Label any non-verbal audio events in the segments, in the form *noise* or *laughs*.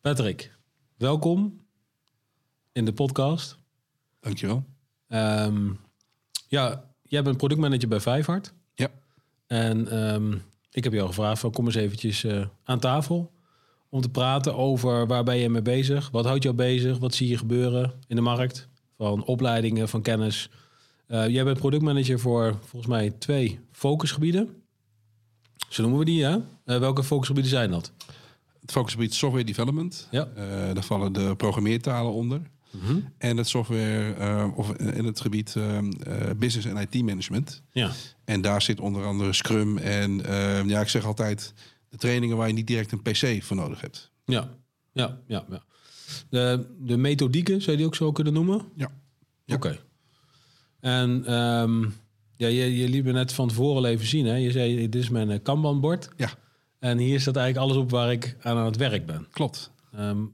Patrick, welkom in de podcast. Dankjewel. Ehm ja, jij bent productmanager bij Vijfhart. Ja. En ehm, ik heb jou gevraagd van kom eens eventjes eh, aan tafel om te praten over waar ben je mee bezig? Wat houdt jou bezig? Wat zie je gebeuren in de markt? Van opleidingen, van kennis. Eh, jij bent productmanager voor volgens mij twee focusgebieden. Zo noemen we die, ja? Eh, welke focusgebieden zijn dat? Het focusgebied software development. Ja. Eh, daar vallen de programmeertalen onder. En het software eh, of in het gebied eh, business en IT management. Ja. En daar zit onder andere Scrum en ja, ik zeg altijd de trainingen waar je niet direct een PC voor nodig hebt. Ja, ja, ja. ja. De, de methodieken, zou je die ook zo kunnen noemen? Ja. Ja. Oké. En ehm, ja, je, je liet me net van tevoren al even zien. Hè? Je zei, dit is mijn Kanban-bord. Ja, En hier staat eigenlijk alles op waar ik aan aan het werk ben. klopt. Ehm,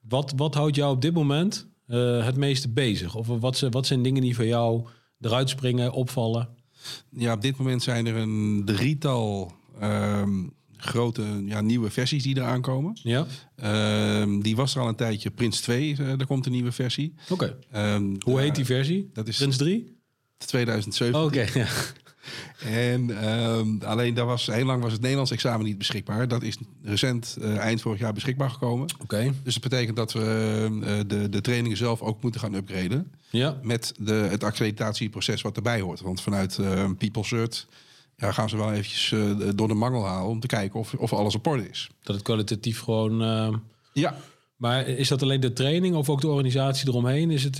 wat, wat houdt jou op dit moment eh, het meeste bezig? Of wat, zijn- wat zijn dingen die voor jou eruit springen, opvallen? Ja, op dit moment zijn er een drietal ehm, grote ja, nieuwe versies die eraan komen. Ja? Ehm, die was er al een tijdje. Prins 2, eh, daar komt een nieuwe versie. Oké. Ehm, Hoe heet die versie? dat is- Prins 3? 2007. Oké, ja. En ehm, alleen daar was heel lang was het Nederlands examen niet beschikbaar. Dat is recent eh, eind vorig jaar beschikbaar gekomen. Oké. Dus dat betekent dat we eh, de, de trainingen zelf ook moeten gaan upgraden. Ja. Met de, het accreditatieproces wat erbij hoort. Want vanuit eh PeopleCert ja, gaan ze wel eventjes door de mangel halen om te kijken of, of alles op orde is. Dat het kwalitatief gewoon... ehm, Ja, Maar is dat alleen de training of ook de organisatie eromheen? Is het...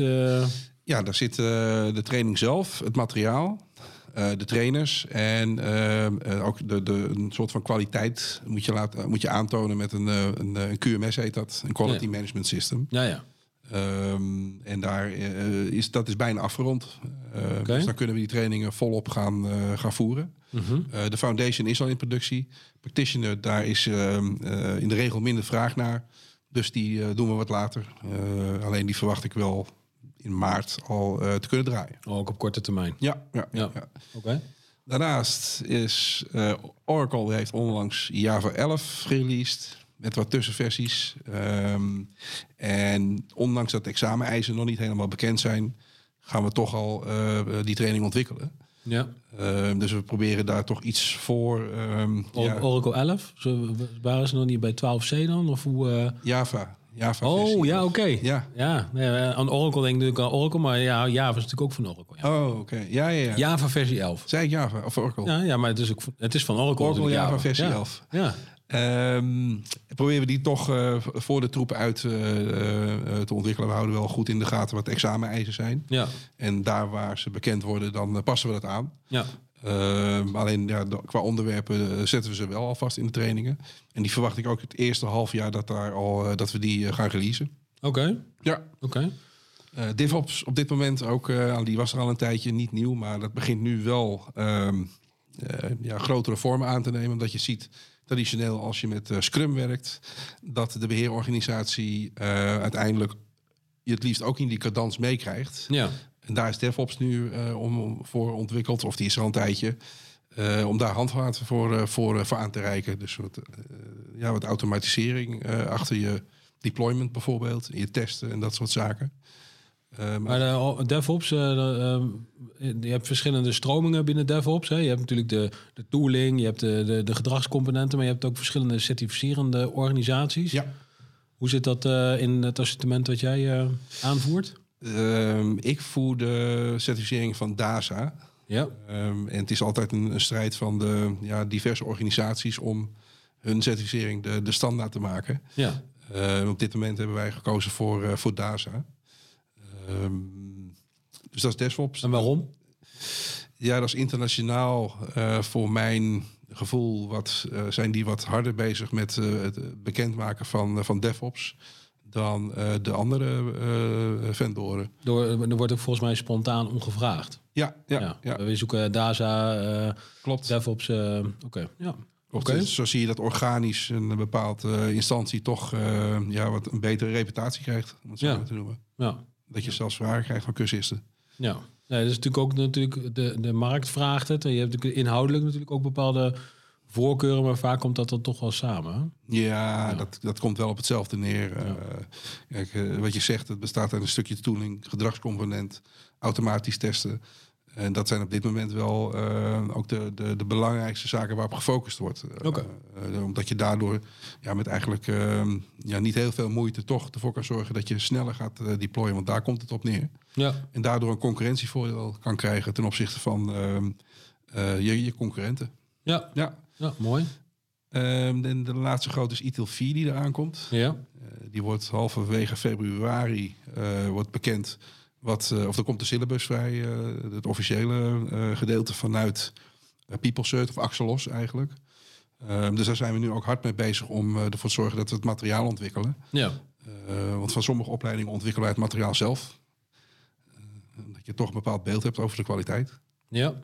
ja daar zit de training zelf, het materiaal, de trainers en eh, eh, ook de, de, een soort van kwaliteit moet je, laten, moet je aantonen met een, eh, een, een QMS heet dat, een Quality Ja. Management System. Ja, ja. Ehm, en daar eh, is dat is bijna afgerond. Eh. Dus dan kunnen we die trainingen volop gaan, eh, gaan voeren. Mhm. Eh, de foundation is al in productie. Practitioner, daar is ehm, eh, in de regel minder vraag naar. Dus die eh, doen we wat later. Eh, alleen die verwacht ik wel in maart al eh, te kunnen draaien. Ook op korte termijn. Ja, ja, ja. Oké. Daarnaast is eh, Oracle heeft onlangs Java 11 gereleased. Met wat tussenversies. Ehm, en ondanks dat de exameneisen nog niet helemaal bekend zijn, gaan we toch al eh, die training ontwikkelen. Ja. Ehm, dus we proberen daar toch iets voor. ehm, Or- ja, Oracle 11? Zo, waren ze nog niet bij 12c dan? Of hoe? Java. Java Oh, ja, oké. Ja. Ja, aan Oracle denk ik natuurlijk aan Oracle, maar ja, Java is natuurlijk ook van Oracle. Ja. Oh, oké. Ja, ja, ja. Java versie 11. Zei ik Java of Oracle? Ja, ja, maar het is, ook, het is van Oracle. Oracle natuurlijk, Java versie ja. 11. Ja. Ehm, proberen we die toch eh, voor de troepen uit eh, eh, te ontwikkelen. We houden wel goed in de gaten wat exameneisen zijn. Ja. En daar waar ze bekend worden, dan passen we dat aan. Ja. Ehm, alleen ja, qua onderwerpen eh, zetten we ze wel alvast in de trainingen. En die verwacht ik ook het eerste half jaar dat, daar al, eh, dat we die eh, gaan releasen. Oké. Ja. Oké. DevOps op dit moment ook, eh, die was er al een tijdje niet nieuw, maar dat begint nu wel ehm, eh, ja, grotere vormen aan te nemen. Omdat je ziet, traditioneel als je met Scrum werkt, dat de beheerorganisatie eh, uiteindelijk je het liefst ook in die cadans meekrijgt. Ja. En daar is DevOps nu eh, om, voor ontwikkeld, of die is er al een tijdje. eh, om daar handvaten voor, eh, voor, voor aan te reiken. Dus wat, ja, wat automatisering achter je deployment bijvoorbeeld. Je testen en dat soort zaken. Maar Maar de DevOps, de, je hebt verschillende stromingen binnen DevOps. Hè. Je hebt natuurlijk de, de tooling, je hebt de, de, de gedragscomponenten, maar je hebt ook verschillende certificerende organisaties. ja, Hoe zit dat in het assortiment wat jij aanvoert? Ehm, ik voer de certificering van DASA. Ja. Ehm, en het is altijd een, een strijd van de ja, diverse organisaties om hun certificering de, de standaard te maken. Ja. Ehm, op dit moment hebben wij gekozen voor, eh, voor DASA. Dus dat is DevOps. En waarom? Ja, dat is internationaal eh, voor mijn gevoel. Wat, eh, zijn die wat harder bezig met het bekendmaken van, van DevOps dan eh, de andere eh vendoren. Door, er wordt ook volgens mij spontaan omgevraagd. Ja, ja, ja, We zoeken DASA, eh, klopt. DevOps. Oké, ja. Klopt. Oké. Dus Zo zie je dat organisch een bepaalde instantie toch eh, ja, wat een betere reputatie krijgt. Om het zo Ja. maar te noemen. Ja. Dat je zelfs vragen krijgt van cursisten. Ja, nee, dat is natuurlijk ook natuurlijk de, de markt vraagt het. En je hebt natuurlijk inhoudelijk natuurlijk ook bepaalde voorkeuren, maar vaak komt dat dan toch wel samen. Ja, Dat, dat komt wel op hetzelfde neer. Eh, kijk, eh, wat je zegt, het bestaat uit een stukje tooling, gedragscomponent, automatisch testen. En dat zijn op dit moment wel eh, ook de, de, de belangrijkste zaken waarop gefocust wordt. Eh, omdat je daardoor ja, met eigenlijk eh, ja, niet heel veel moeite toch ervoor kan zorgen dat je sneller gaat deployen. Want daar komt het op neer. Ja, En daardoor een concurrentievoordeel kan krijgen ten opzichte van ehm, eh, je, je concurrenten. ja, Ja. Ja mooi. Ehm, en de laatste grote is ITIL 4 die eraan komt. Ja, Eh, die wordt halverwege februari eh, wordt bekend. Wat, eh, of er komt de syllabus vrij, het officiële gedeelte vanuit uh, PeopleCert of Axelos eigenlijk. Ehm, dus daar zijn we nu ook hard mee bezig om ervoor te zorgen dat we het materiaal ontwikkelen. ja, want van sommige opleidingen ontwikkelen wij het materiaal zelf. Dat je toch een bepaald beeld hebt over de kwaliteit. ja.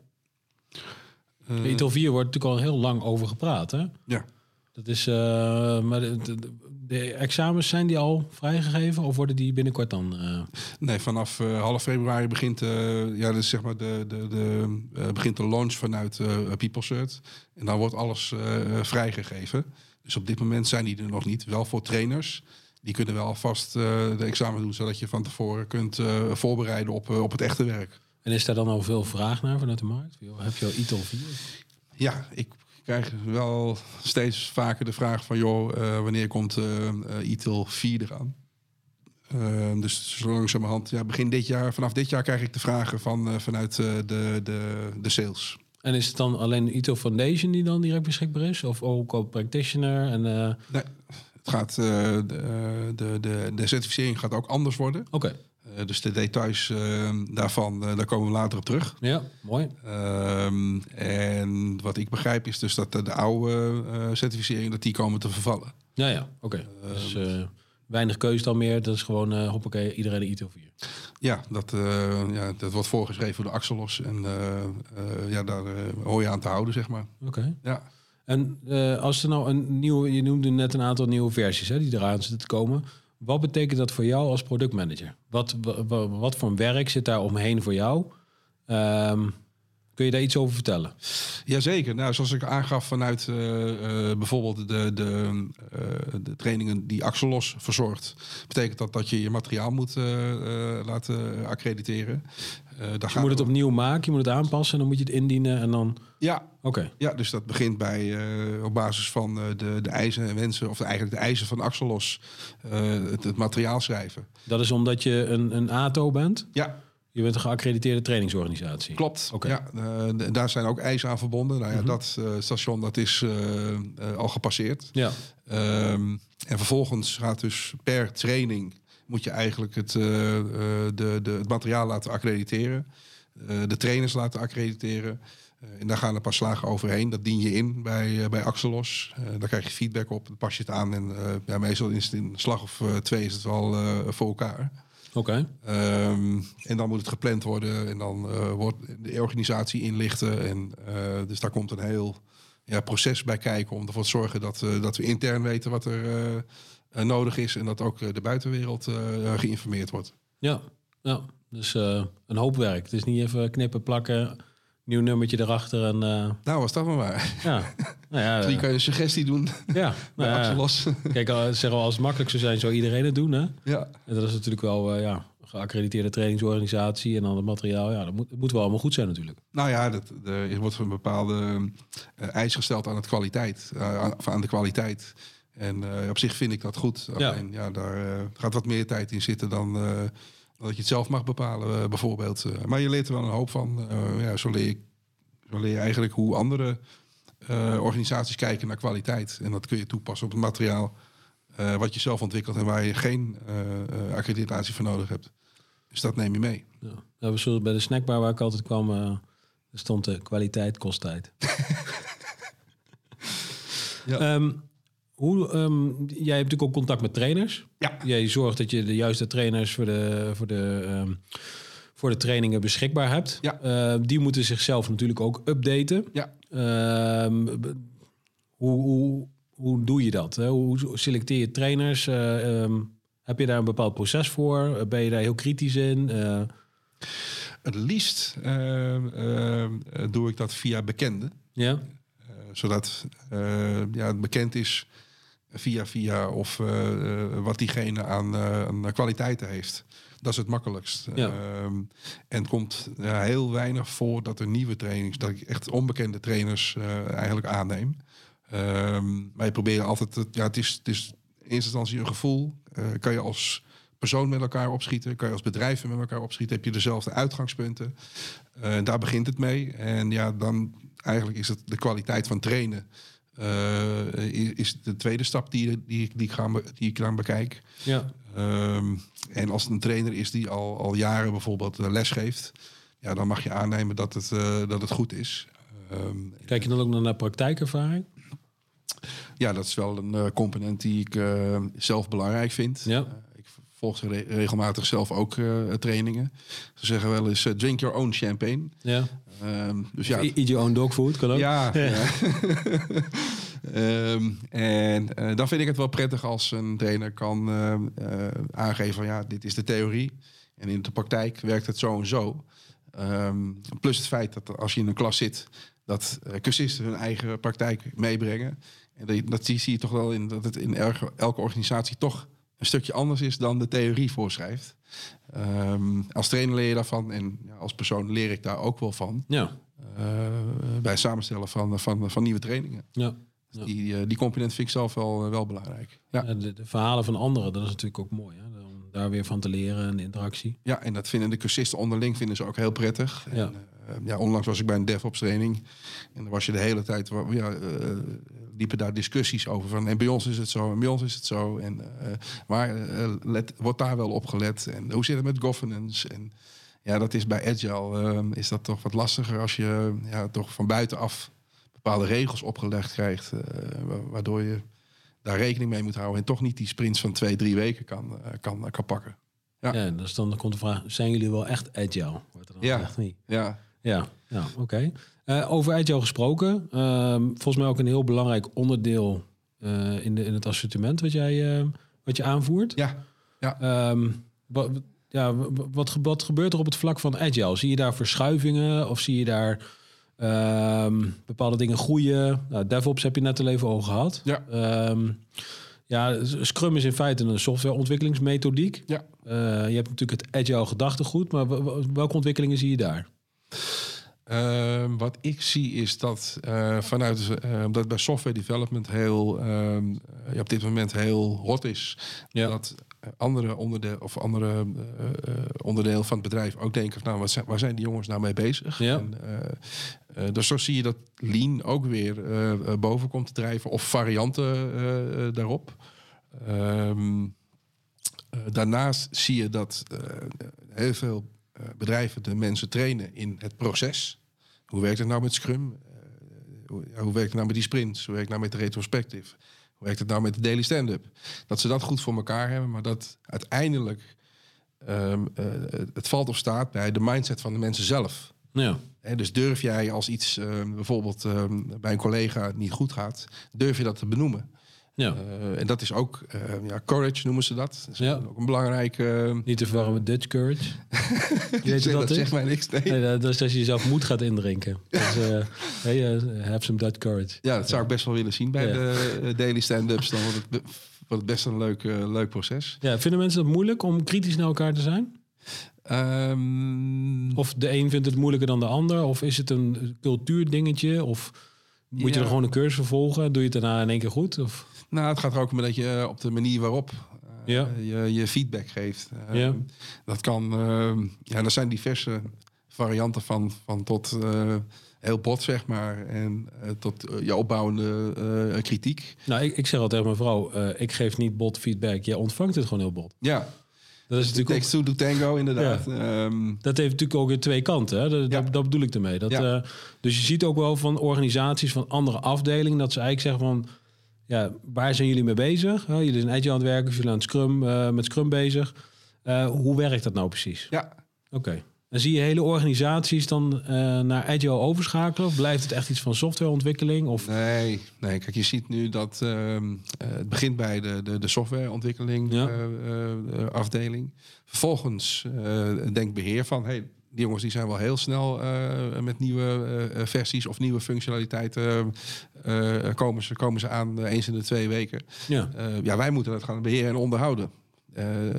Eh, De ITIL 4 wordt natuurlijk al heel lang over gepraat, hè? ja. Dat is, eh, maar de, de, de examens, zijn die al vrijgegeven of worden die binnenkort dan? eh, Nee, vanaf eh, half februari begint, ja, dus zeg maar de, de, de, begint de launch vanuit PeopleCert. En dan wordt alles vrijgegeven. Dus op dit moment zijn die er nog niet. Wel voor trainers. Die kunnen wel alvast de examen doen, zodat je van tevoren kunt voorbereiden op, op het echte werk. En is daar dan al veel vraag naar vanuit de markt? Heb je al ITIL 4? Ja, ik krijg wel steeds vaker de vraag van... joh, eh, wanneer komt eh, ITIL 4 eraan? Dus zo langzamerhand, ja, begin dit jaar, vanaf dit jaar krijg ik de vragen van, vanuit de, de, de sales. En is het dan alleen ITIL Foundation die dan direct beschikbaar is? Of ook al practitioner? En, Nee, het gaat, de, de, de, de certificering gaat ook anders worden. Oké, dus de details eh, daarvan, eh, daar komen we later op terug. ja, mooi. Ehm, en wat ik begrijp is dus dat de, de oude eh certificering, dat die komen te vervallen. Ja, ja, oké. Dus eh, weinig keuze dan meer. Dat is gewoon, eh hoppakee, iedereen een ITIL 4. Ja, dat, eh, ja, dat wordt voorgeschreven door de Axelos. En eh, eh, ja, daar eh, hoor je aan te houden, zeg maar. Oké. Ja. En eh, als er nou een nieuwe, je noemde net een aantal nieuwe versies hè, die eraan zitten te komen. Wat betekent dat voor jou als productmanager? Wat, wa- wa- wat voor werk zit daar omheen voor jou? Ehm, kun je daar iets over vertellen? Jazeker. Nou, zoals ik aangaf vanuit eh, eh, bijvoorbeeld de, de, eh, de trainingen die Axelos verzorgt, betekent dat dat je je materiaal moet laten accrediteren. Daar Je moet het opnieuw maken, je moet het aanpassen en dan moet je het indienen en dan... Ja, Oké, ja, dus dat begint bij op basis van de, de eisen en wensen, of eigenlijk de eisen van Axelos, het, het materiaal schrijven. dat is omdat je een, een ATO bent. Ja, Je bent een geaccrediteerde trainingsorganisatie. Klopt. Oké. Ja, eh, daar zijn ook eisen aan verbonden. Nou ja, Mhm. dat eh, station dat is eh, al gepasseerd. Ja, Ehm, en vervolgens gaat dus per training moet je eigenlijk het, de, de, het materiaal laten accrediteren. de trainers laten accrediteren. En daar gaan een paar slagen overheen. Dat dien je in bij, bij Axelos. Daar krijg je feedback op. Dan pas je het aan. En ja, meestal is het in een slag of twee is het wel voor elkaar. Oké. Ehm, en dan moet het gepland worden en dan eh, wordt de organisatie inlichten. En, eh, dus daar komt een heel ja, proces bij kijken om ervoor te zorgen dat, eh, dat we intern weten wat er nodig is. En dat ook de buitenwereld geïnformeerd wordt. Ja, ja. dus een hoop werk. Het is niet even knippen, plakken, nieuw nummertje erachter en... eh, Nou, was dat maar waar. ja, nou ja, *laughs* Die eh, kan je een suggestie doen ja, *laughs* nou ja. Axelos. *laughs* Kijk, al- zeggen we, als het makkelijk zou zijn, zou iedereen het doen, hè? ja. En dat is natuurlijk wel, eh, ja, geaccrediteerde trainingsorganisatie en dan het materiaal. Ja, dat moet, moet wel allemaal goed zijn natuurlijk. Nou ja, dat, de, er wordt een bepaalde eh, eis gesteld aan, het kwaliteit, eh, aan, aan de kwaliteit. En eh, op zich vind ik dat goed. Ja. Alleen ja, daar eh, gaat wat meer tijd in zitten dan, eh, dan dat je het zelf mag bepalen, eh, bijvoorbeeld. Eh, maar je leert er wel een hoop van. Eh, ja, zo, leer je, zo leer je eigenlijk hoe andere organisaties kijken naar kwaliteit. En dat kun je toepassen op het materiaal wat je zelf ontwikkelt en waar je geen accreditatie voor nodig hebt. Dus dat neem je mee. Ja. Zullen bij de snackbar waar ik altijd kwam, stond de kwaliteit kost tijd. *laughs* Ja. Ehm, hoe, ehm, jij hebt natuurlijk ook contact met trainers. Ja. Jij zorgt dat je de juiste trainers voor de, voor de, ehm, voor de trainingen beschikbaar hebt. Ja. Eh, die moeten zichzelf natuurlijk ook updaten. Ja. Ehm, hoe, hoe, hoe doe je dat? Hè? Hoe selecteer je trainers? Eh, ehm, heb je daar een bepaald proces voor? Ben je daar heel kritisch in? Eh, Het liefst doe ik dat via bekenden. ja, Eh, zodat ja, het bekend is via via of eh, eh, wat diegene aan, eh, aan kwaliteiten heeft. Dat is het makkelijkst. Ja. Ehm, en het komt heel weinig voor dat er nieuwe trainings, dat ik echt onbekende trainers eigenlijk aanneem. Ehm, je probeert altijd, het- ja, het is, het is in eerste instantie een gevoel. Kan je als persoon met elkaar opschieten? Kan je als bedrijven met elkaar opschieten? Heb je dezelfde uitgangspunten? Daar begint het mee. En ja, dan eigenlijk is het de kwaliteit van trainen. Eh, is- de tweede stap die, die, die, ik, ga, die ik dan bekijk. Ja. Ehm, en als het een trainer is die al, al jaren bijvoorbeeld eh, les geeft, ja, dan mag je aannemen dat het, eh, dat het goed is. Ehm, Kijk je dan ook naar praktijkervaring? ja, dat is wel een component die ik zelf belangrijk vind. Ja. Eh, ik volg re- regelmatig zelf ook eh, trainingen. Ze zeggen wel eens: eh, drink your own champagne. Ja. Ehm, dus ja, Eat your own dog food, kan ook. Ja. *laughs* ja. *laughs* Ehm, en eh, dan vind ik het wel prettig als een trainer kan aangeven van ja, dit is de theorie. En in de praktijk werkt het zo en zo. Ehm, plus het feit dat als je in een klas zit, dat cursisten hun eigen praktijk meebrengen. En dat, dat zie je toch wel in dat het in elke, elke organisatie toch een stukje anders is dan de theorie voorschrijft. Ehm, als trainer leer je daarvan en ja, als persoon leer ik daar ook wel van. Ja. Eh, bij het samenstellen van, van, van nieuwe trainingen. ja. Ja. Die, eh, die component vind ik zelf wel, eh, wel belangrijk. Ja. De, de verhalen van anderen, dat is natuurlijk ook mooi. Hè? Om daar weer van te leren en de interactie. ja, en dat vinden de cursisten onderling vinden ze ook heel prettig. Ja. En, eh, ja, onlangs was ik bij een DevOps training. En dan was je de hele tijd, ja, eh, liepen daar discussies over. Van, en bij ons is het zo, en bij ons is het zo. En, eh, maar eh, let, wordt daar wel op gelet? En hoe zit het met governance? En ja, dat is bij Agile eh, is dat toch wat lastiger als je ja, toch van buitenaf bepaalde regels opgelegd krijgt. wa- waardoor je daar rekening mee moet houden. En toch niet die sprints van twee, drie weken kan, kan, kan pakken. Ja. Ja. dus dan komt de vraag, zijn jullie wel echt agile? Wordt er dan Ja. gezegd, niet. Ja, Ja, ja oké. Eh, over agile gesproken. ehm, volgens mij ook een heel belangrijk onderdeel eh, in, de, in het assortiment wat jij eh, wat je aanvoert. ja, Ehm, wat, ja, wat, ge- wat gebeurt er op het vlak van agile? Zie je daar verschuivingen of zie je daar ehm, bepaalde dingen groeien? Nou, DevOps heb je net al even over gehad. Ja. Ehm, ja, Scrum is in feite een softwareontwikkelingsmethodiek. ja. Eh, je hebt natuurlijk het agile gedachtegoed, maar welke ontwikkelingen zie je daar? Ehm, wat ik zie is dat eh, vanuit eh, dat bij software development heel ehm, ja, op dit moment heel hot is. Ja. Dat andere onderdeel of andere eh, onderdeel van het bedrijf ook denken van nou, wat zijn, waar zijn die jongens nou mee bezig? Ja. En, dus zo zie je dat lean ook weer boven komt te drijven of varianten daarop. Eh, daarnaast zie je dat heel veel bedrijven de mensen trainen in het proces. Hoe werkt het nou met Scrum? Eh, hoe, werkt het nou met die sprints? Hoe werkt het nou met de retrospective? Hoe werkt het nou met de daily stand-up? Dat ze dat goed voor elkaar hebben, maar dat uiteindelijk ehm, eh, het valt of staat bij de mindset van de mensen zelf. Ja, dus durf jij als iets ehm, bijvoorbeeld ehm, bij een collega niet goed gaat, durf je dat te benoemen. Ja. Eh, en dat is ook, eh, ja, courage noemen ze dat. Dat is Ja. ook een belangrijk... eh, niet te verwarren met Dutch Courage. *laughs* Je weet zeg, dat zegt mij niks, nee. Nee, dat is als je jezelf moed gaat indrinken. Dus, hey, have some Dutch courage. Ja, dat zou ik best wel willen zien bij de daily stand-ups. Dan wordt het, wordt het best een leuk, leuk proces. Ja, vinden mensen het moeilijk om kritisch naar elkaar te zijn? Ehm, Of de een vindt het moeilijker dan de ander? Of is het een cultuurdingetje? Of moet je er gewoon een cursus volgen? Doe je het daarna in één keer goed? Of? Nou, het gaat er ook om dat je eh, op de manier waarop eh, Ja. je, je feedback geeft. Eh, Ja. Dat kan, ja, er zijn diverse varianten van, van tot heel bot, zeg maar. En tot je opbouwende kritiek. Nou, ik, ik zeg altijd tegen mijn vrouw, ik geef niet bot feedback. Jij ontvangt het gewoon heel bot. Ja, Dat is natuurlijk ook to tango, inderdaad. Ehm, Dat heeft natuurlijk ook weer twee kanten. Hè? Dat, Ja. dat, dat bedoel ik ermee. Dat, Ja. dus je ziet ook wel van organisaties van andere afdelingen... dat ze eigenlijk zeggen van... Ja, waar zijn jullie mee bezig? Jullie zijn agile aan het werken, jullie aan het Scrum, eh, met Scrum bezig. Eh, hoe werkt dat nou precies? ja, Oké. En zie je hele organisaties dan eh, naar agile overschakelen? Of blijft het echt iets van softwareontwikkeling? Of, Nee, nee, kijk, je ziet nu dat ehm, eh, het begint bij de, de, de softwareontwikkeling Ja. afdeling. Vervolgens denkt beheer van, hey, Die jongens die zijn wel heel snel eh, met nieuwe eh, eh, versies of nieuwe functionaliteiten komen, ze, komen ze aan eens in de twee weken. Ja. Ja, wij moeten dat gaan beheren en onderhouden.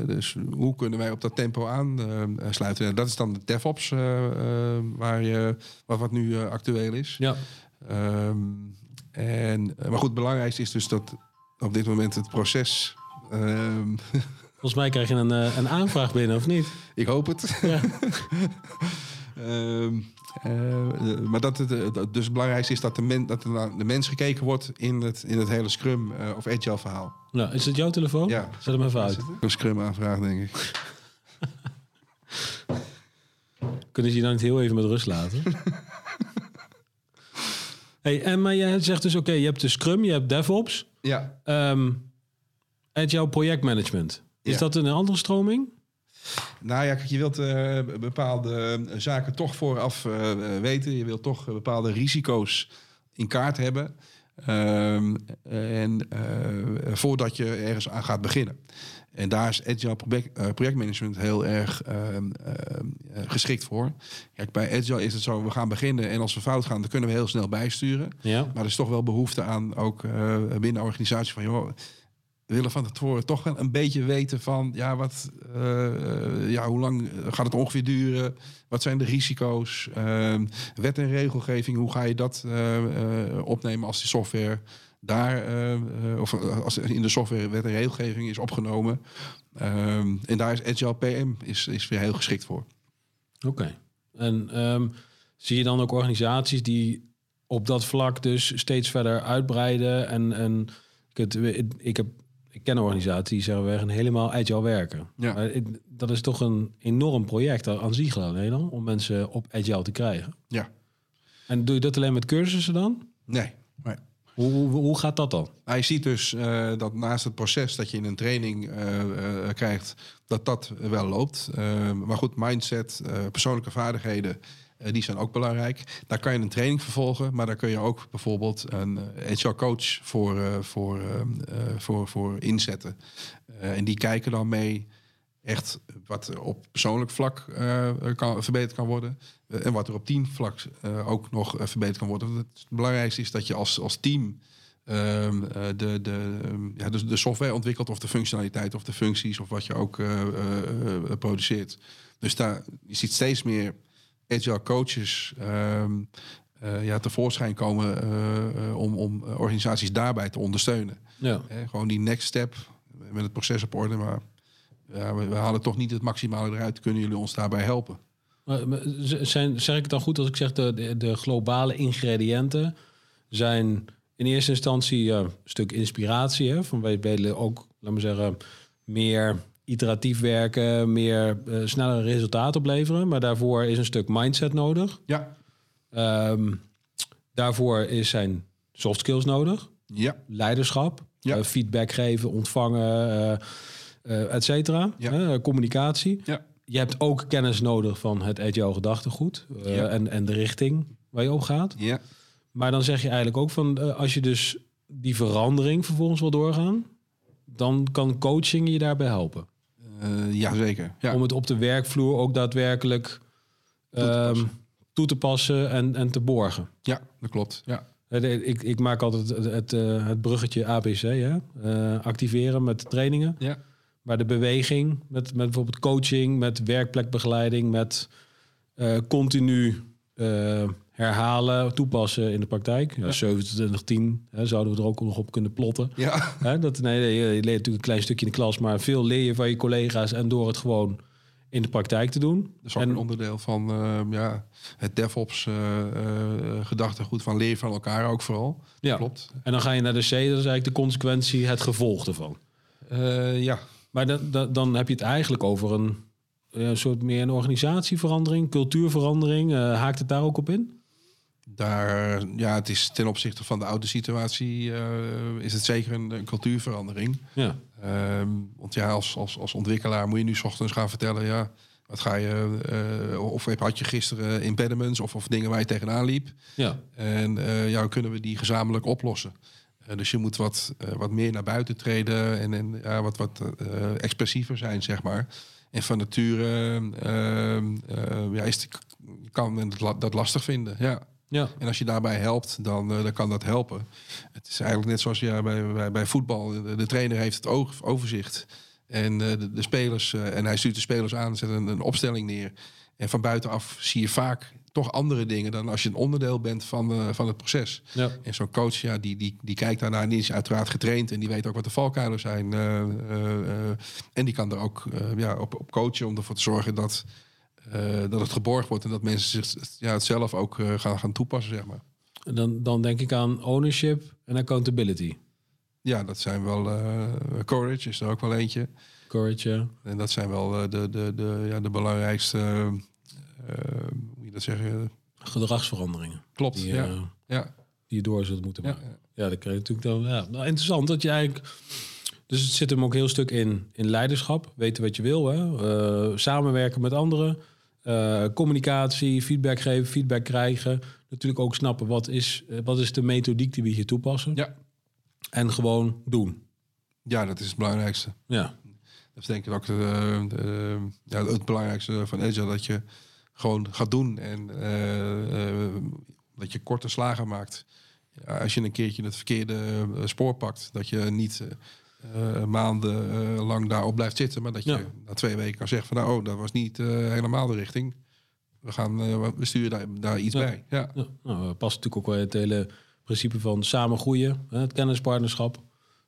Dus hoe kunnen wij op dat tempo aansluiten? Ja, dat is dan de DevOps, waar je, wat, wat nu actueel is. ja. Ehm, en, maar goed, het belangrijkste is dus dat op dit moment het proces. ehm, *laughs* Volgens mij krijg je een, eh, een aanvraag binnen, of niet? ik hoop het. Ja. *laughs* Ehm, eh, maar dat het, eh, dus het belangrijkste is dat, de, men, dat er naar de mens gekeken wordt in het, in het hele Scrum of Agile verhaal. Nou, is het jouw telefoon? Ja. Zet hem even uit. Een Scrum aanvraag, denk ik. *laughs* Kunnen ze je dan niet heel even met rust laten? *laughs* hey, en maar jij zegt dus, oké, je hebt de Scrum, je hebt DevOps. Ja, Ehm Agile projectmanagement. Is Ja. dat een andere stroming? Nou ja, kijk, je wilt eh, bepaalde zaken toch vooraf eh, eh, weten. Je wilt toch eh, bepaalde risico's in kaart hebben. Ehm, en eh, voordat je ergens aan gaat beginnen. En daar is Agile project, eh, projectmanagement heel erg ehm, eh, geschikt voor. Kijk, bij Agile is het zo, we gaan beginnen en als we fout gaan, dan kunnen we heel snel bijsturen. Ja. Maar er is toch wel behoefte aan, ook eh, binnen de organisatie, van joh, willen van tevoren toch een beetje weten van, ja, wat, eh, ja, hoe lang gaat het ongeveer duren? Wat zijn de risico's? Ehm, wet en regelgeving, hoe ga je dat eh, eh, opnemen als die software daar, of als in de software wet en regelgeving is opgenomen? Ehm, en daar is Agile PM is, is weer heel geschikt voor. Oké. En ehm, zie je dan ook organisaties die op dat vlak dus steeds verder uitbreiden? En, en ik, heb, ik ken organisaties die zeggen we gaan helemaal agile werken. Ja. Dat is toch een enorm project aan zich alleen al, om mensen op agile te krijgen. Ja. En doe je dat alleen met cursussen dan? Nee, nee. Hoe, hoe, hoe gaat dat dan? Nou, je ziet dus eh, dat naast het proces dat je in een training eh, eh, krijgt, dat dat wel loopt. Maar goed, mindset, persoonlijke vaardigheden, eh, die zijn ook belangrijk. Daar kan je een training vervolgen, maar daar kun je ook bijvoorbeeld een HR coach voor, eh, voor, eh, eh, voor, voor inzetten. En die kijken dan mee echt wat er op persoonlijk vlak verbeterd kan worden. en wat er op teamvlak ook nog verbeterd kan worden. Het belangrijkste is dat je als, als team ehm, eh, de, de, ehm, ja, dus de software ontwikkelt of de functionaliteit of de functies of wat je ook produceert. Dus daar, je ziet steeds meer agile coaches ehm, eh, ja, tevoorschijn komen eh, eh, om, om organisaties daarbij te ondersteunen. Ja. Hè, gewoon die next step met het proces op orde, maar ja, we, we halen toch niet het maximale eruit. Kunnen jullie ons daarbij helpen? Zijn, zeg ik het dan goed als ik zeg de, de, de globale ingrediënten zijn in eerste instantie een stuk inspiratie. Hè, van wij willen ook, laten we zeggen, meer iteratief werken, meer eh, snellere resultaten opleveren. Maar daarvoor is een stuk mindset nodig. Ja. Ehm, daarvoor is zijn soft skills nodig. Ja. Leiderschap, Ja. eh, feedback geven, ontvangen, eh, et cetera. Ja. Communicatie. Ja. Je hebt ook kennis nodig van het agile gedachtegoed Ja. en, en de richting waar je op gaat. Ja. Maar dan zeg je eigenlijk ook van als je dus die verandering vervolgens wil doorgaan, dan kan coaching je daarbij helpen. Eh, ja, zeker. Ja. Om het op de werkvloer ook daadwerkelijk te ehm, passen. toe te passen en, en te borgen. ja, dat klopt. Ja. Eh, Ik, ik maak altijd het, het, eh, het bruggetje ABC, hè? Activeren met trainingen. Ja. Maar de beweging, met, met bijvoorbeeld coaching, met werkplekbegeleiding, met continu herhalen, toepassen in de praktijk. Ja, 27, hè, zouden we er ook nog op kunnen plotten. Ja. Hè, dat, nee, je leert natuurlijk een klein stukje in de klas, maar veel leer je van je collega's en door het gewoon in de praktijk te doen. Dat is ook En- een onderdeel van eh, ja, het DevOps eh, eh, gedachtegoed van leer van elkaar ook vooral. Ja. Klopt. En dan ga je naar de C, dat is eigenlijk de consequentie, het gevolg ervan. Eh, ja. Maar dan, dan, dan heb je het eigenlijk over een, ja, een soort meer een organisatieverandering, cultuurverandering. Haakt het daar ook op in? Daar, ja, het is ten opzichte van de oude situatie eh, is het zeker een, een cultuurverandering. Ja. Ehm, want ja, als, als, als ontwikkelaar moet je nu 's ochtends gaan vertellen, ja, wat ga je, eh, of heb- had je gisteren impediments of, of dingen waar je tegenaan liep. Ja. En eh, ja, kunnen we die gezamenlijk oplossen? Dus je moet wat, wat meer naar buiten treden en, en ja, wat, wat expressiever zijn, zeg maar. En van nature ehm, eh, ja, is het, kan la- dat lastig vinden. Ja. Ja, En als je daarbij helpt, dan, eh, dan kan dat helpen. Het is eigenlijk net zoals ja, bij, bij, bij voetbal. De, de trainer heeft het oog, overzicht. En eh, de, de spelers, eh, en hij stuurt de spelers aan, zet een, een opstelling neer. En van buitenaf zie je vaak toch andere dingen dan als je een onderdeel bent van, van het proces. ja. En zo'n coach, ja, die, die, die kijkt daarnaar en die is uiteraard getraind en die weet ook wat de valkuilen zijn. en die kan er ook ja, op, op coachen om ervoor te zorgen dat, dat het geborgd wordt en dat mensen zich ja, het zelf ook eh, gaan, gaan toepassen, zeg maar. En Dan, dan denk ik aan ownership en accountability. Ja, dat zijn wel. eh, courage is er ook wel eentje. Courage, ja. En dat zijn wel eh, de, de, de, ja, de belangrijkste. eh, eh, hoe moet je dat zeggen? gedragsveranderingen. Klopt. Die, ja. eh, ja. die je door zult moeten Ja. maken. Ja, dat krijg je natuurlijk dan. Ja. Nou, interessant dat je eigenlijk. Dus het zit hem ook heel stuk in, in leiderschap. Weten wat je wil. Hè? Eh, samenwerken met anderen. Eh, communicatie, feedback geven, feedback krijgen. Natuurlijk ook snappen wat is, eh, wat is de methodiek die we hier toepassen. Ja. En gewoon doen. ja, dat is het belangrijkste. Ja, Dat is denk ik ook de, de- ja, het belangrijkste van Agile. Dat je gewoon gaat doen en eh, dat je korte slagen maakt. Ja, als je een keertje het verkeerde spoor pakt, dat je niet eh, maanden eh, lang daarop blijft zitten, maar dat je Ja. na twee weken kan zeggen van nou, oh, dat was niet eh, helemaal de richting. We gaan, we sturen daar, daar iets Ja. bij. Ja. ja. Nou, past natuurlijk ook wel het hele principe van samen groeien. Hè? Het kennispartnerschap.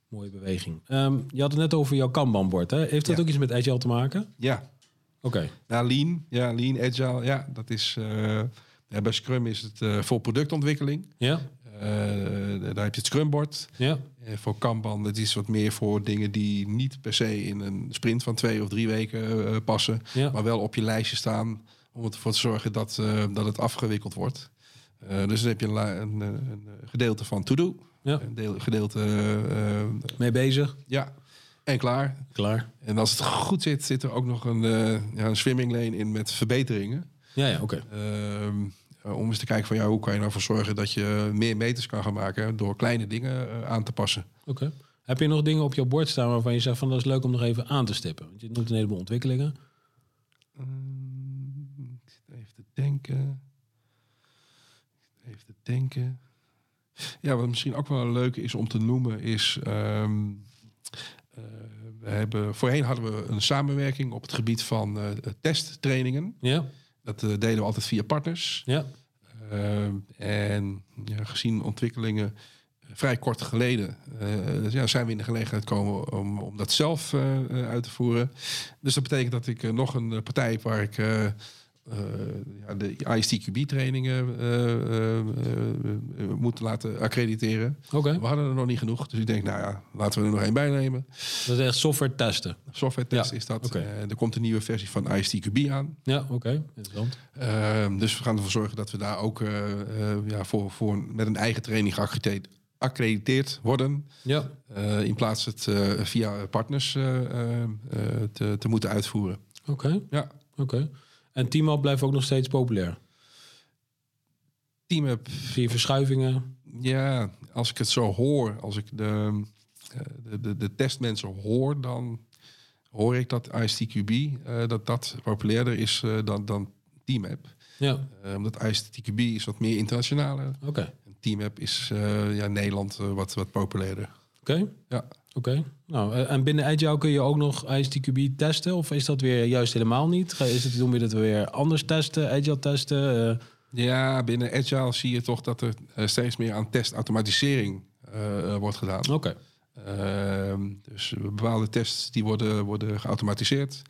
Mooie beweging. Ehm, je had het net over jouw Kanban-bord. Heeft dat ook iets met Agile te maken? ja, Oké. Ja, lean. Ja, lean, agile. Ja, dat is. ja, bij Scrum is het voor productontwikkeling. Ja, daar heb je het Scrumbord. ja, Eh, voor Kanban, het is wat meer voor dingen die niet per se in een sprint van twee of drie weken eh, passen. ja. Maar wel op je lijstje staan om ervoor te zorgen dat, eh, dat het afgewikkeld wordt. Eh, dus dan heb je een, een, eh, een gedeelte van to-do. Ja. Een deel, gedeelte, eh, eh, Mee bezig. ja, en klaar. Klaar. En als het goed zit, zit er ook nog een, eh, ja, een swimming lane in met verbeteringen. Ja, ja, oké. Ehm, eh, om eens te kijken van ja, hoe kan je nou voor zorgen dat je meer meters kan gaan maken door kleine dingen eh, aan te passen. Oké. Heb je nog dingen op jouw bord staan waarvan je zegt van dat is leuk om nog even aan te stippen? Want je noemt een heleboel ontwikkelingen. Ehm, ik zit even te denken. Ik zit Even te denken. Ja, wat misschien ook wel leuk is om te noemen is. ehm, eh, we hebben, voorheen hadden we een samenwerking op het gebied van eh, testtrainingen. Ja, Dat eh, deden we altijd via partners. ja, Ehm, en ja, gezien ontwikkelingen eh, vrij kort geleden eh, ja, zijn we in de gelegenheid gekomen om, om dat zelf eh, eh, uit te voeren. Dus dat betekent dat ik eh, nog een eh, partij heb waar ik eh, eh, ja, de ISTQB-trainingen moet laten accrediteren. oké. We hadden er nog niet genoeg, dus ik denk, nou ja, laten we er nog één bij nemen. Dat is echt software testen. Software test Ja, is dat. Eh, er komt een nieuwe versie van ISTQB aan. Ja, oké. Interessant. Ehm, dus we gaan ervoor zorgen dat we daar ook eh, eh, ja, voor, voor met een eigen training geaccrediteerd accrediteerd worden. Ja, eh, in plaats het eh, via partners eh, eh, eh, te, te moeten uitvoeren. oké. Ja. Oké. En Teamup blijft ook nog steeds populair. Teamup, Zie je verschuivingen? ja, als ik het zo hoor, als ik de, eh, de, de, de testmensen hoor, dan hoor ik dat ISTQB eh, dat dat populairder is eh, dan, dan Teamup. Ja, Eh, omdat ISTQB is wat meer internationaler. oké. En Teamup is ja, Nederland wat, wat populairder. Oké. Ja. Oké. Nou, eh, en binnen Agile kun je ook nog ISTQB testen? Of is dat weer juist helemaal niet? Is het, doen we dat weer anders testen, Agile testen? eh? Ja, binnen Agile zie je toch dat er eh, steeds meer aan testautomatisering wordt gedaan. Oké. Ehm, dus bepaalde tests die worden, worden geautomatiseerd.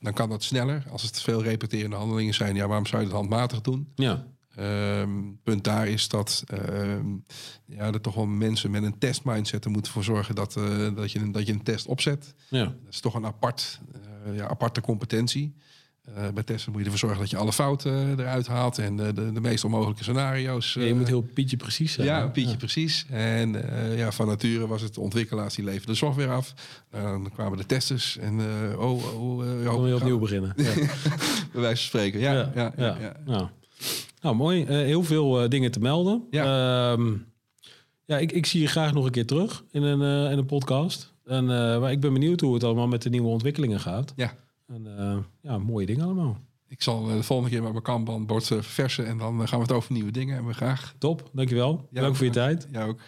Dan kan dat sneller. Als het veel repeterende handelingen zijn, ja, waarom zou je het handmatig doen? Ja. Ehm, punt daar is dat ehm, ja, er toch wel mensen met een testmindset er moeten voor zorgen dat, eh, dat, je, dat je een test opzet. Ja. Dat is toch een apart, eh, ja, aparte competentie. Eh, bij testen moet je ervoor zorgen dat je alle fouten eruit haalt en de, de, de meest onmogelijke scenario's. Ja, je moet heel Pietje precies zijn. ja? Pietje precies. En ja, van nature was het de ontwikkelaars die leverden de software af. Dan kwamen de testers en uh, oh, oh, uh, Dan moet je opnieuw beginnen. Ja. *laughs* bij wijze van spreken. Ja, ja, ja, ja. Nou. mooi. Eh, heel veel eh, dingen te melden. Ja. Ehm, ja, ik, ik zie je graag nog een keer terug in een, eh, in een podcast. En, maar ik ben benieuwd hoe het allemaal met de nieuwe ontwikkelingen gaat. Ja. En ja, mooie dingen allemaal. Ik zal de volgende keer met mijn kanbanbord eh, verversen en dan gaan we het over nieuwe dingen hebben. Graag. Top, dankjewel. Ja, Dank voor je tijd. Jij ook.